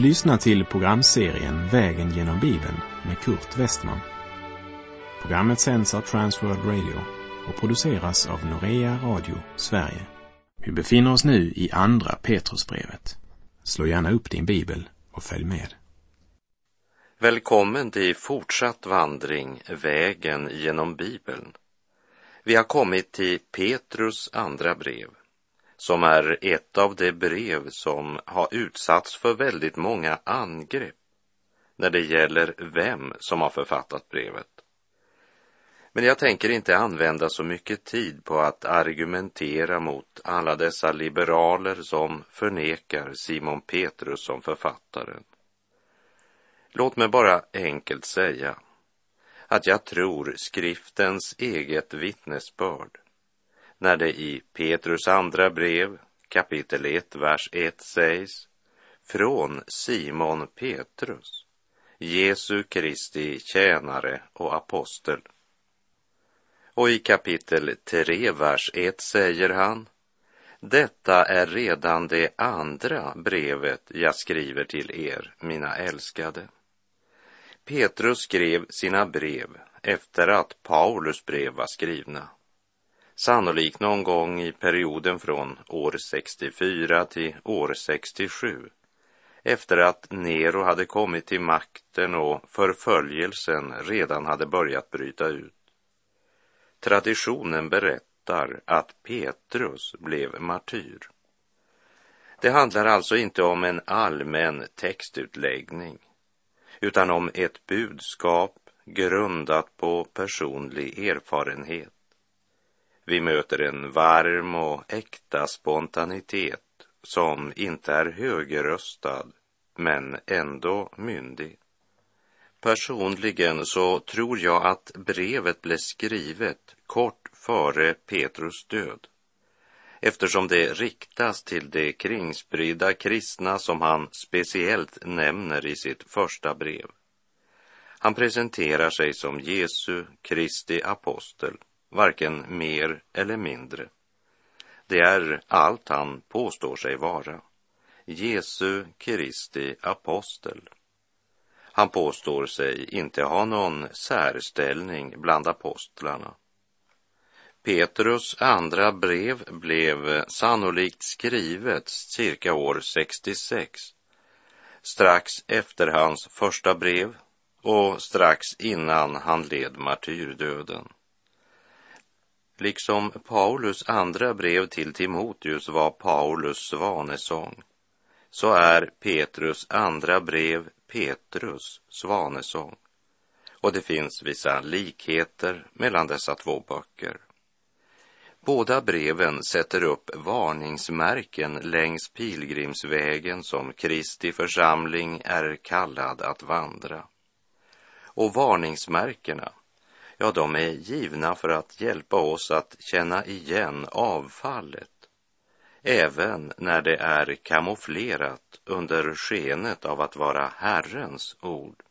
Du lyssnar till programserien Vägen genom Bibeln med Kurt Westman. Programmet sänds av Transworld Radio och produceras av Norea Radio Sverige. Vi befinner oss nu i Andra Petrusbrevet. Slå gärna upp din bibel och följ med. Välkommen till fortsatt vandring Vägen genom Bibeln. Vi har kommit till Petrus andra brev som är ett av de brev som har utsatts för väldigt många angrepp när det gäller vem som har författat brevet. Men jag tänker inte använda så mycket tid på att argumentera mot alla dessa liberaler som förnekar Simon Petrus som författaren. Låt mig bara enkelt säga att jag tror skriftens eget vittnesbörd när det i Petrus andra brev, kapitel 1, vers 1 sägs från Simon Petrus, Jesu Kristi tjänare och apostel. Och i kapitel 3, vers 1 säger han detta är redan det andra brevet jag skriver till er, mina älskade. Petrus skrev sina brev efter att Paulus brev var skrivna. Sannolikt någon gång i perioden från år 64 till år 67 efter att Nero hade kommit till makten och förföljelsen redan hade börjat bryta ut. Traditionen berättar att Petrus blev martyr. Det handlar alltså inte om en allmän textutläggning utan om ett budskap grundat på personlig erfarenhet. Vi möter en varm och äkta spontanitet som inte är högröstad men ändå myndig. Personligen så tror jag att brevet blev skrivet kort före Petrus död eftersom det riktas till de kringspridda kristna som han speciellt nämner i sitt första brev. Han presenterar sig som Jesu Kristi apostel, varken mer eller mindre. Det är allt han påstår sig vara. Jesu Kristi apostel. Han påstår sig inte ha någon särställning bland apostlarna. Petrus andra brev blev sannolikt skrivet cirka år 66, strax efter hans första brev och strax innan han led martyrdöden. Liksom Paulus andra brev till Timoteus var Paulus svanesång, så är Petrus andra brev Petrus svanesång. Och det finns vissa likheter mellan dessa två böcker. Båda breven sätter upp varningsmärken längs pilgrimsvägen som Kristi församling är kallad att vandra. Och varningsmärkena, ja, de är givna för att hjälpa oss att känna igen avfallet, även när det är kamouflerat under skenet av att vara Herrens ord.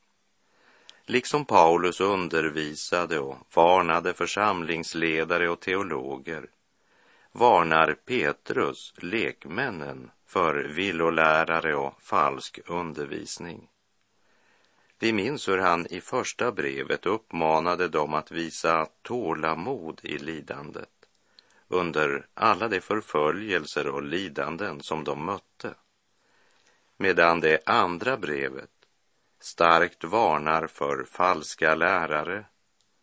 Liksom Paulus undervisade och varnade församlingsledare och teologer varnar Petrus lekmännen för villolärare och falsk undervisning. Vi minns hur han i första brevet uppmanade dem att visa tålamod i lidandet under alla de förföljelser och lidanden som de mötte. Medan det andra brevet starkt varnar för falska lärare,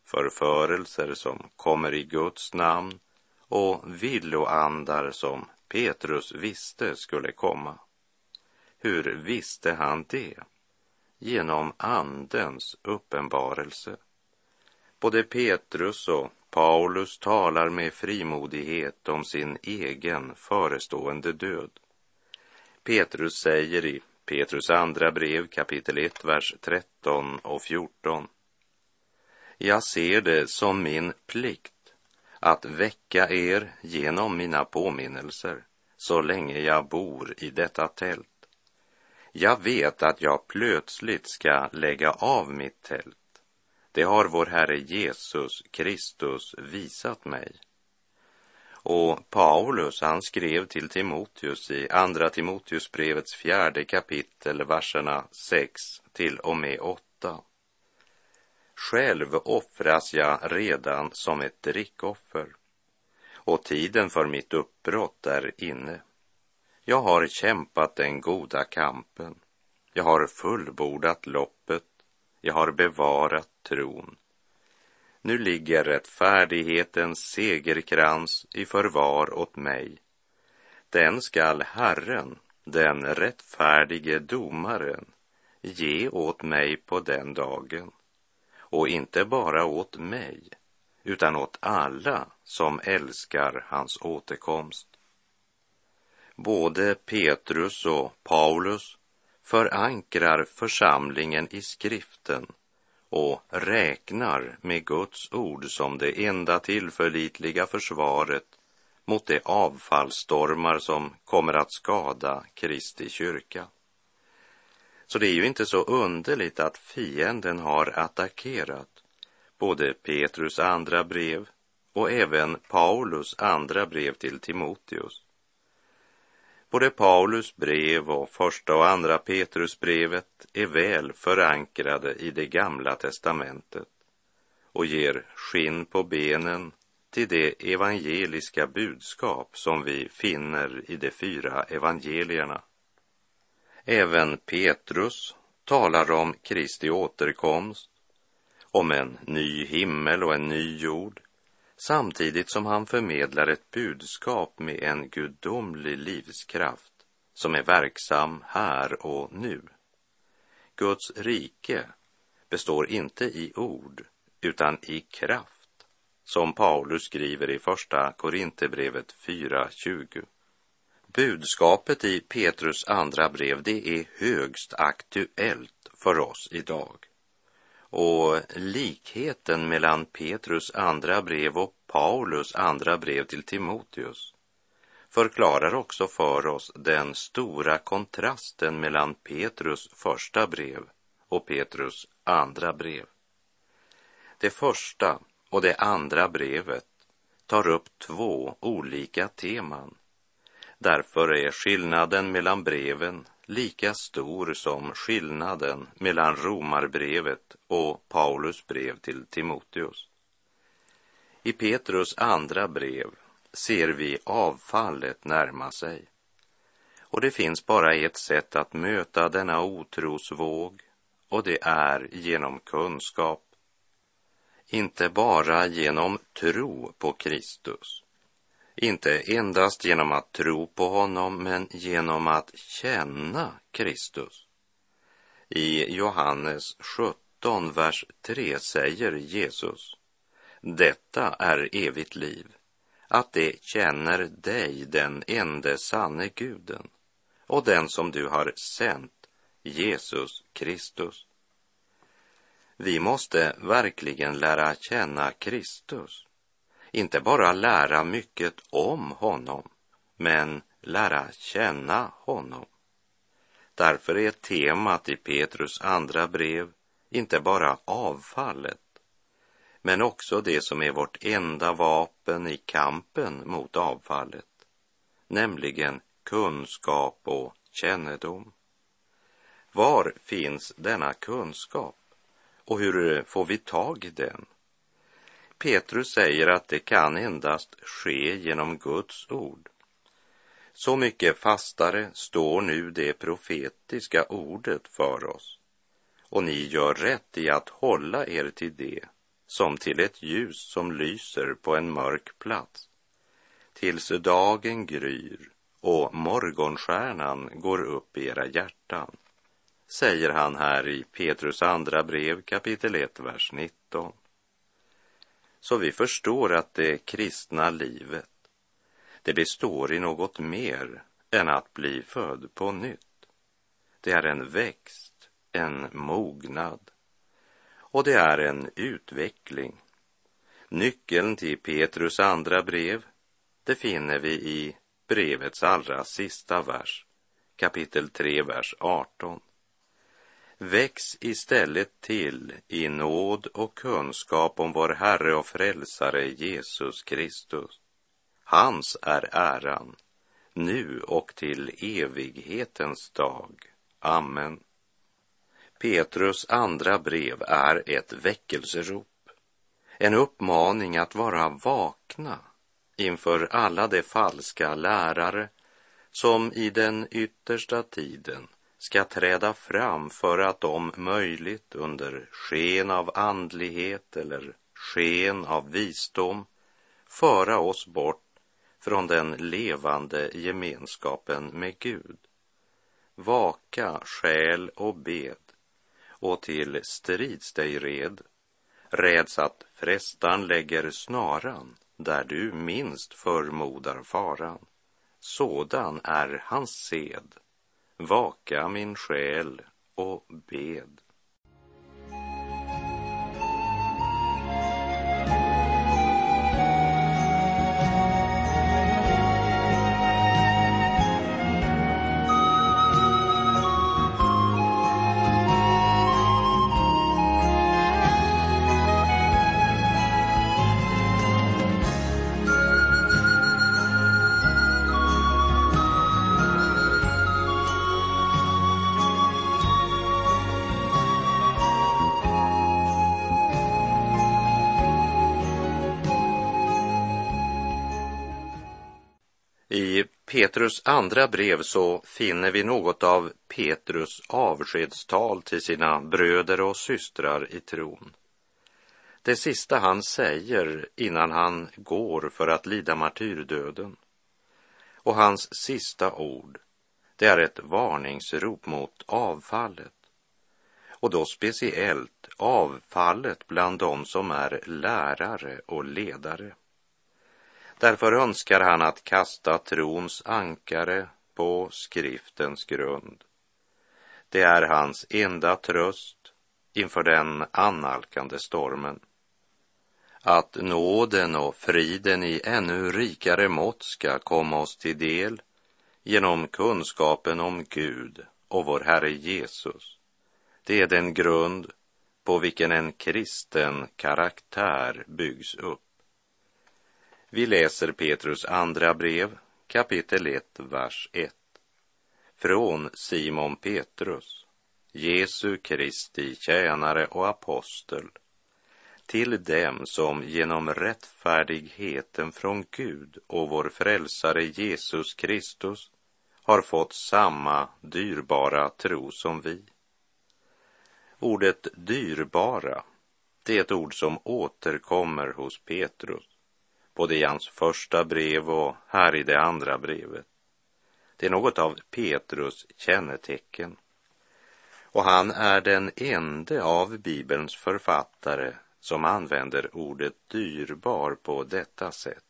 förförelser som kommer i Guds namn och villoandar som Petrus visste skulle komma. Hur visste han det? Genom Andens uppenbarelse. Både Petrus och Paulus talar med frimodighet om sin egen förestående död. Petrus säger i Petrus andra brev kapitel 1, vers 13 och 14. Jag ser det som min plikt att väcka er genom mina påminnelser så länge jag bor i detta tält. Jag vet att jag plötsligt ska lägga av mitt tält. Det har vår Herre Jesus Kristus visat mig. Och Paulus, han skrev till Timoteus i Andra Timoteusbrevets fjärde kapitel, verserna 6 till och med 8. Själv offras jag redan som ett drickoffer och tiden för mitt uppbrott är inne. Jag har kämpat den goda kampen. Jag har fullbordat loppet. Jag har bevarat tron. Nu ligger rättfärdighetens segerkrans i förvar åt mig. Den skall Herren, den rättfärdige domaren, ge åt mig på den dagen. Och inte bara åt mig, utan åt alla som älskar hans återkomst. Både Petrus och Paulus förankrar församlingen i skriften och räknar med Guds ord som det enda tillförlitliga försvaret mot de avfallsstormar som kommer att skada Kristi kyrka. Så det är ju inte så underligt att fienden har attackerat både Petrus andra brev och även Paulus andra brev till Timoteus. Både Paulus brev och första och andra Petrusbrevet är väl förankrade i det gamla testamentet och ger skinn på benen till det evangeliska budskap som vi finner i de fyra evangelierna. Även Petrus talar om Kristi återkomst, om en ny himmel och en ny jord, samtidigt som han förmedlar ett budskap med en gudomlig livskraft som är verksam här och nu. Guds rike består inte i ord utan i kraft, som Paulus skriver i Första Korinthierbrevet 4.20. Budskapet i Petrus andra brev, det är högst aktuellt för oss idag. Och likheten mellan Petrus andra brev och Paulus andra brev till Timoteus förklarar också för oss den stora kontrasten mellan Petrus första brev och Petrus andra brev. Det första och det andra brevet tar upp två olika teman. Därför är skillnaden mellan breven lika stor som skillnaden mellan Romarbrevet och Paulus brev till Timoteus. I Petrus andra brev ser vi avfallet närma sig. Och det finns bara ett sätt att möta denna otrosvåg och det är genom kunskap. Inte bara genom tro på Kristus inte endast genom att tro på honom, men genom att känna Kristus. I Johannes 17, vers 3 säger Jesus, detta är evigt liv, att det känner dig, den ende sanne guden, och den som du har sänt, Jesus Kristus. Vi måste verkligen lära känna Kristus inte bara lära mycket om honom, men lära känna honom. Därför är temat i Petrus andra brev inte bara avfallet, men också det som är vårt enda vapen i kampen mot avfallet, nämligen kunskap och kännedom. Var finns denna kunskap och hur får vi tag i den? Petrus säger att det kan endast ske genom Guds ord. Så mycket fastare står nu det profetiska ordet för oss. Och ni gör rätt i att hålla er till det som till ett ljus som lyser på en mörk plats tills dagen gryr och morgonstjärnan går upp i era hjärtan, säger han här i Petrus andra brev kapitel 1, vers 19. Så vi förstår att det kristna livet, det består i något mer än att bli född på nytt. Det är en växt, en mognad och det är en utveckling. Nyckeln till Petrus andra brev, det finner vi i brevets allra sista vers, kapitel 3, vers 18. Väx istället till i nåd och kunskap om vår Herre och Frälsare Jesus Kristus. Hans är äran, nu och till evighetens dag. Amen. Petrus andra brev är ett väckelserop, en uppmaning att vara vakna inför alla de falska lärare som i den yttersta tiden ska träda fram för att om möjligt under sken av andlighet eller sken av visdom föra oss bort från den levande gemenskapen med Gud. Vaka själ och bed och till strids dig red, räds att frestan lägger snaran där du minst förmodar faran. Sådan är hans sed. Vaka min själ och bed. Petrus andra brev så finner vi något av Petrus avskedstal till sina bröder och systrar i tron. Det sista han säger innan han går för att lida martyrdöden. Och hans sista ord, det är ett varningsrop mot avfallet. Och då speciellt avfallet bland dem som är lärare och ledare. Därför önskar han att kasta trons ankare på skriftens grund. Det är hans enda tröst inför den annalkande stormen. Att nåden och friden i ännu rikare mått ska komma oss till del genom kunskapen om Gud och vår Herre Jesus. Det är den grund på vilken en kristen karaktär byggs upp. Vi läser Petrus andra brev, kapitel 1, vers 1. Från Simon Petrus, Jesu Kristi tjänare och apostel, till dem som genom rättfärdigheten från Gud och vår frälsare Jesus Kristus har fått samma dyrbara tro som vi. Ordet dyrbara, det är ett ord som återkommer hos Petrus både i hans första brev och här i det andra brevet. Det är något av Petrus kännetecken. Och han är den ende av Bibelns författare som använder ordet dyrbar på detta sätt.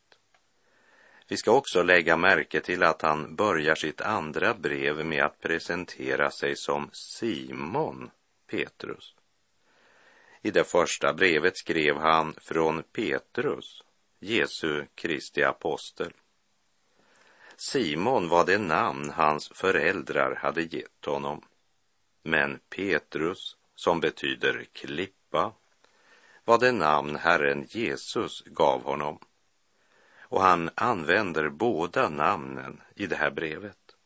Vi ska också lägga märke till att han börjar sitt andra brev med att presentera sig som Simon Petrus. I det första brevet skrev han från Petrus Jesu Kristi apostel. Simon var det namn hans föräldrar hade gett honom. Men Petrus, som betyder klippa, var det namn Herren Jesus gav honom. Och han använder båda namnen i det här brevet.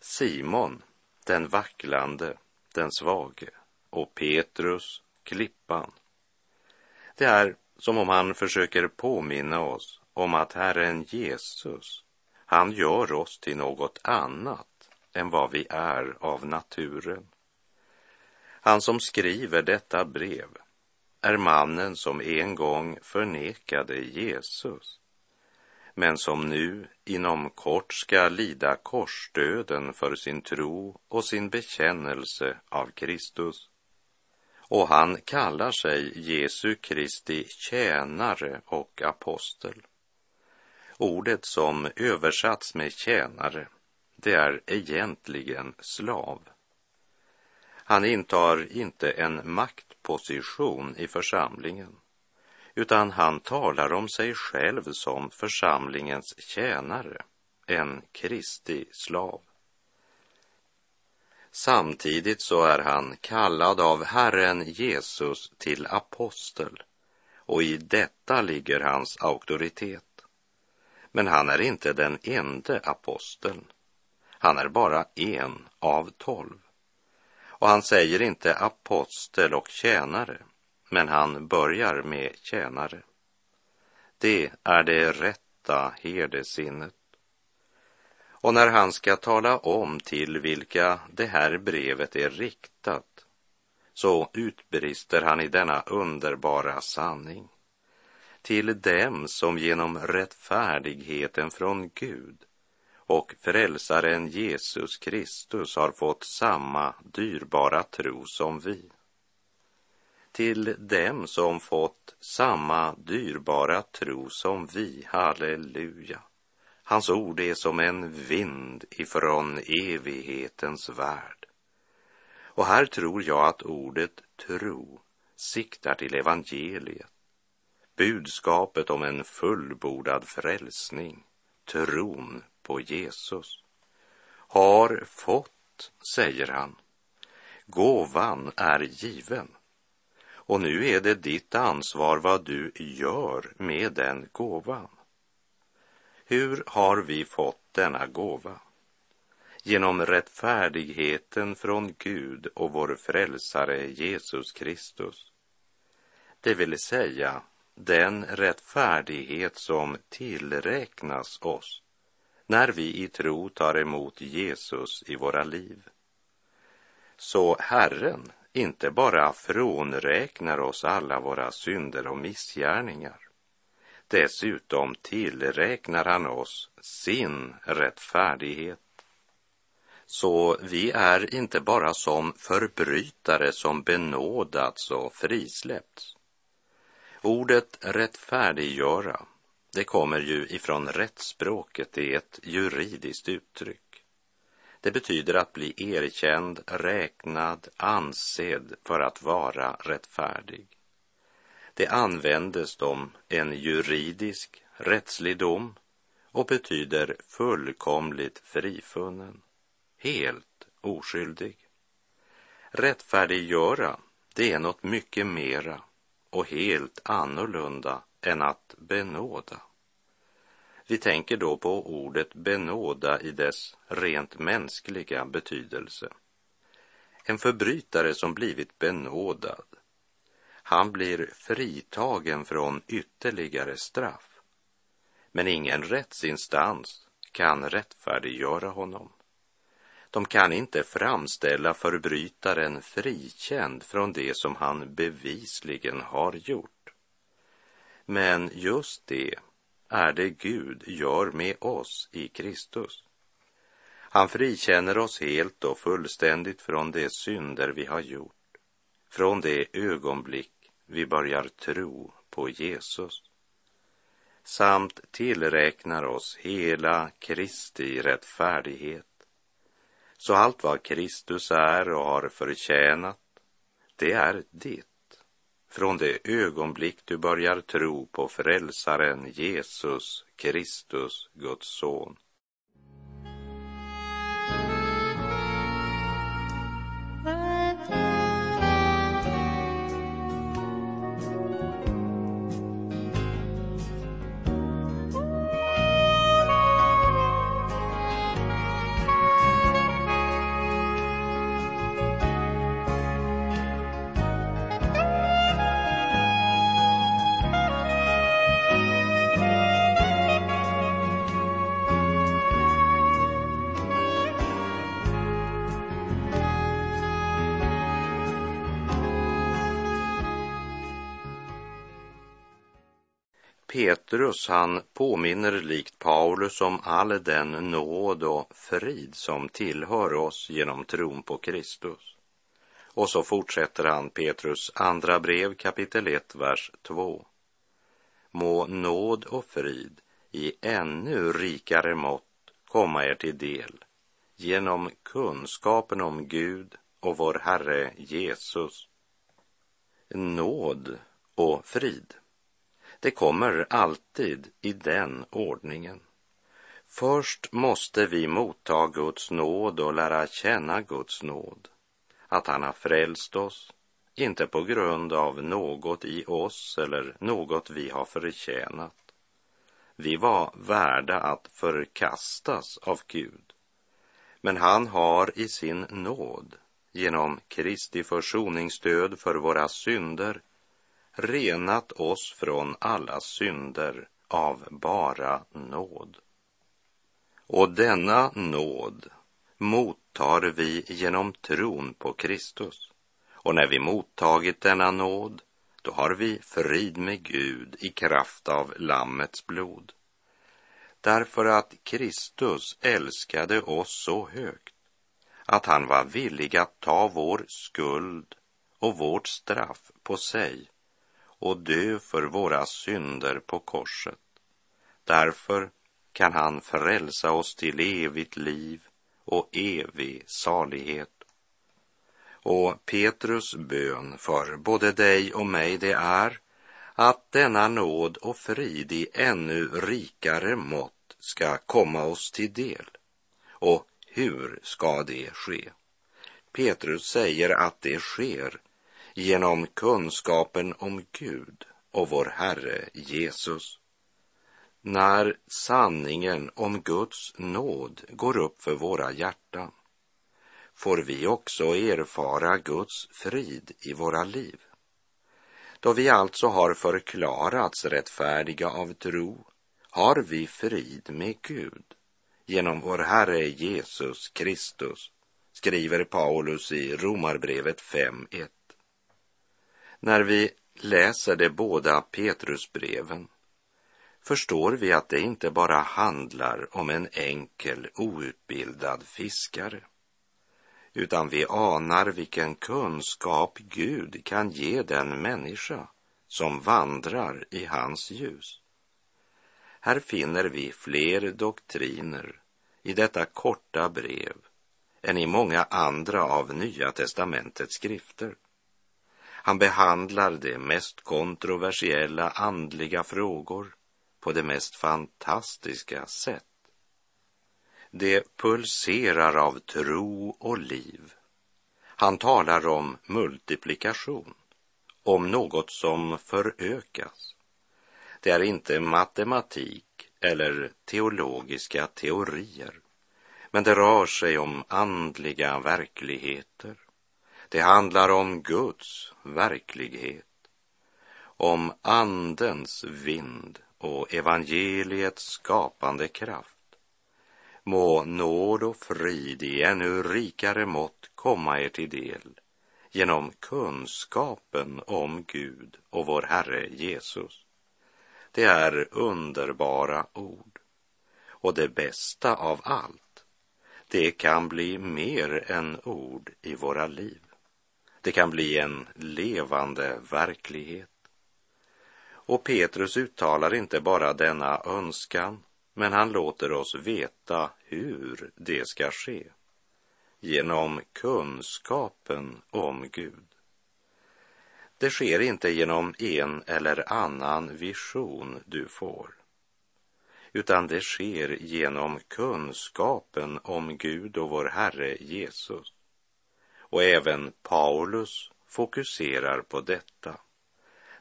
Simon, den vacklande, den svage, och Petrus, klippan. Det är som om han försöker påminna oss om att Herren Jesus, han gör oss till något annat än vad vi är av naturen. Han som skriver detta brev är mannen som en gång förnekade Jesus, men som nu inom kort ska lida korsdöden för sin tro och sin bekännelse av Kristus och han kallar sig Jesu Kristi tjänare och apostel. Ordet som översatts med tjänare, det är egentligen slav. Han intar inte en maktposition i församlingen, utan han talar om sig själv som församlingens tjänare, en Kristi slav. Samtidigt så är han kallad av Herren Jesus till apostel och i detta ligger hans auktoritet. Men han är inte den enda aposteln. Han är bara en av tolv. Och han säger inte apostel och tjänare, men han börjar med tjänare. Det är det rätta herdesinnet. Och när han ska tala om till vilka det här brevet är riktat så utbrister han i denna underbara sanning. Till dem som genom rättfärdigheten från Gud och frälsaren Jesus Kristus har fått samma dyrbara tro som vi. Till dem som fått samma dyrbara tro som vi, halleluja. Hans ord är som en vind ifrån evighetens värld. Och här tror jag att ordet tro siktar till evangeliet, budskapet om en fullbordad frälsning, tron på Jesus. Har fått, säger han. Gåvan är given. Och nu är det ditt ansvar vad du gör med den gåvan. Hur har vi fått denna gåva? Genom rättfärdigheten från Gud och vår frälsare Jesus Kristus. Det vill säga den rättfärdighet som tillräknas oss när vi i tro tar emot Jesus i våra liv. Så Herren inte bara frånräknar oss alla våra synder och missgärningar. Dessutom tillräknar han oss sin rättfärdighet. Så vi är inte bara som förbrytare som benådats och frisläppts. Ordet rättfärdiggöra, det kommer ju ifrån rättsspråket, det är ett juridiskt uttryck. Det betyder att bli erkänd, räknad, ansedd för att vara rättfärdig. Det användes om en juridisk, rättslig dom och betyder fullkomligt frifunnen, helt oskyldig. Rättfärdiggöra, det är något mycket mera och helt annorlunda än att benåda. Vi tänker då på ordet benåda i dess rent mänskliga betydelse. En förbrytare som blivit benådad, han blir fritagen från ytterligare straff. Men ingen rättsinstans kan rättfärdiggöra honom. De kan inte framställa förbrytaren frikänd från det som han bevisligen har gjort. Men just det är det Gud gör med oss i Kristus. Han frikänner oss helt och fullständigt från de synder vi har gjort, från det ögonblick vi börjar tro på Jesus, samt tillräknar oss hela Kristi rättfärdighet så allt vad Kristus är och har förtjänat, det är ditt. Från det ögonblick du börjar tro på frälsaren Jesus Kristus, Guds son. Petrus, han påminner likt Paulus om all den nåd och frid som tillhör oss genom tron på Kristus. Och så fortsätter han Petrus andra brev kapitel 1, vers 2. Må nåd och frid i ännu rikare mått komma er till del genom kunskapen om Gud och vår Herre Jesus. Nåd och frid det kommer alltid i den ordningen. Först måste vi motta Guds nåd och lära känna Guds nåd. Att han har frälst oss, inte på grund av något i oss eller något vi har förtjänat. vi var värda att förkastas av Gud. Men han har i sin nåd, genom Kristi försoningsstöd för våra synder, renat oss från alla synder av bara nåd. Och denna nåd mottar vi genom tron på Kristus. Och när vi mottagit denna nåd, då har vi frid med Gud i kraft av Lammets blod. Därför att Kristus älskade oss så högt att han var villig att ta vår skuld och vårt straff på sig och dö för våra synder på korset. Därför kan han frälsa oss till evigt liv och evig salighet. Och Petrus bön för både dig och mig det är att denna nåd och frid i ännu rikare mått ska komma oss till del. Och hur ska det ske? Petrus säger att det sker genom kunskapen om Gud och vår Herre Jesus. När sanningen om Guds nåd går upp för våra hjärtan får vi också erfara Guds frid i våra liv. Då vi alltså har förklarats rättfärdiga av tro har vi frid med Gud genom vår Herre Jesus Kristus, skriver Paulus i Romarbrevet 5.1. När vi läser de båda Petrusbreven förstår vi att det inte bara handlar om en enkel outbildad fiskare, utan vi anar vilken kunskap Gud kan ge den människa som vandrar i hans ljus. Här finner vi fler doktriner i detta korta brev än i många andra av Nya testamentets skrifter. Han behandlar de mest kontroversiella andliga frågor på det mest fantastiska sätt. Det pulserar av tro och liv. Han talar om multiplikation, om något som förökas. Det är inte matematik eller teologiska teorier, men det rör sig om andliga verkligheter. Det handlar om Guds verklighet, om Andens vind och evangeliets skapande kraft. Må nåd och frid i ännu rikare mått komma er till del genom kunskapen om Gud och vår Herre Jesus. Det är underbara ord. Och det bästa av allt, det kan bli mer än ord i våra liv. Det kan bli en levande verklighet. Och Petrus uttalar inte bara denna önskan, men han låter oss veta hur det ska ske. Genom kunskapen om Gud. Det sker inte genom en eller annan vision du får, utan det sker genom kunskapen om Gud och vår Herre Jesus. Och även Paulus fokuserar på detta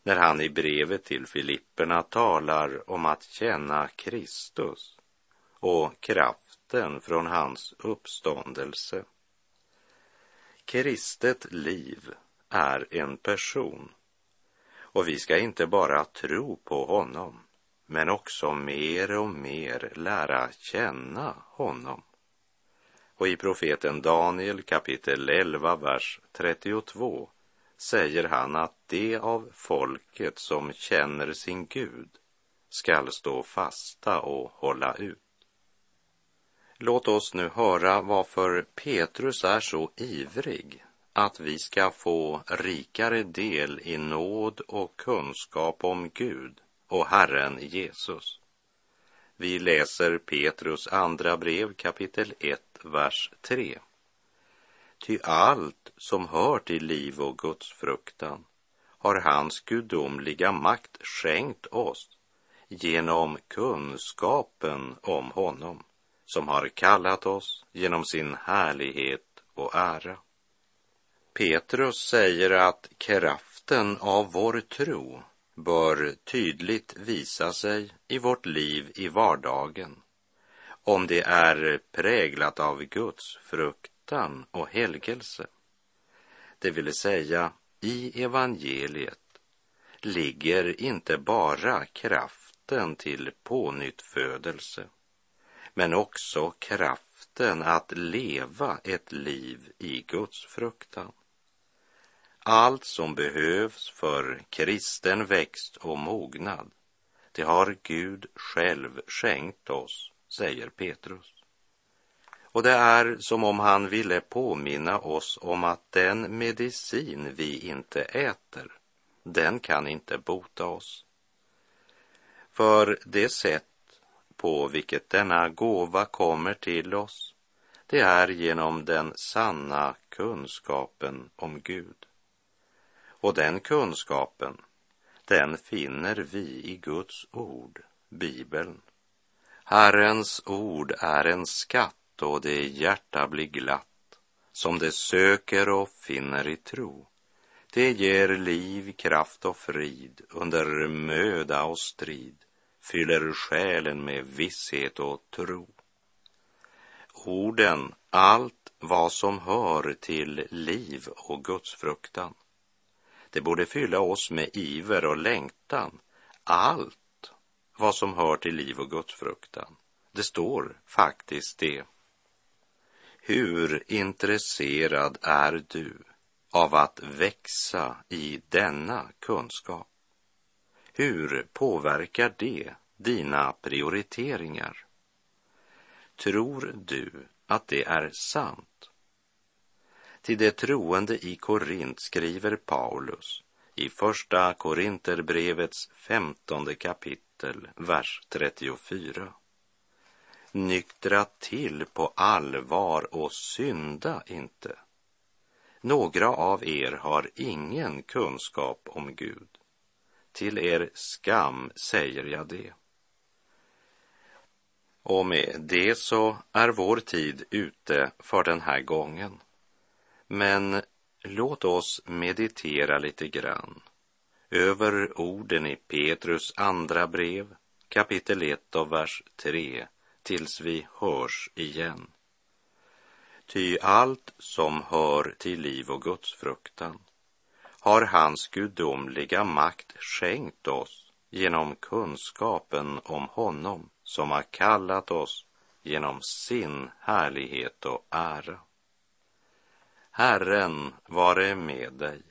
när han i brevet till Filipperna talar om att känna Kristus och kraften från hans uppståndelse. Kristet liv är en person och vi ska inte bara tro på honom men också mer och mer lära känna honom. Och i profeten Daniel kapitel 11, vers 32 säger han att de av folket som känner sin Gud skall stå fasta och hålla ut. Låt oss nu höra varför Petrus är så ivrig att vi ska få rikare del i nåd och kunskap om Gud och Herren Jesus. Vi läser Petrus andra brev kapitel 1, vers 3. Ty allt som hör till liv och Guds fruktan har hans gudomliga makt skänkt oss genom kunskapen om honom som har kallat oss genom sin härlighet och ära. Petrus säger att kraften av vår tro bör tydligt visa sig i vårt liv i vardagen om det är präglat av Guds fruktan och helgelse. Det vill säga, i evangeliet ligger inte bara kraften till pånyttfödelse, men också kraften att leva ett liv i Guds fruktan. Allt som behövs för kristen växt och mognad, det har Gud själv skänkt oss, säger Petrus. Och det är som om han ville påminna oss om att den medicin vi inte äter, den kan inte bota oss. För det sätt på vilket denna gåva kommer till oss, det är genom den sanna kunskapen om Gud. Och den kunskapen, den finner vi i Guds ord, Bibeln. Herrens ord är en skatt och det hjärta blir glatt, som det söker och finner i tro. Det ger liv, kraft och frid under möda och strid, fyller själen med visshet och tro. Orden, allt vad som hör till liv och gudsfruktan. Det borde fylla oss med iver och längtan. Allt vad som hör till liv och gudsfruktan. Det står faktiskt det. Hur intresserad är du av att växa i denna kunskap? Hur påverkar det dina prioriteringar? Tror du att det är sant? Till de troende i Korint skriver Paulus i Första Korinterbrevets femtonde kapitel kapitel, vers 34. Nyktra till på allvar och synda inte. Några av er har ingen kunskap om Gud. Till er skam säger jag det. Och med det så är vår tid ute för den här gången. Men låt oss meditera lite grann över orden i Petrus andra brev, kapitel 1 och vers 3, tills vi hörs igen. Ty allt som hör till liv och gudsfruktan har hans gudomliga makt skänkt oss genom kunskapen om honom som har kallat oss genom sin härlighet och ära. Herren vare med dig.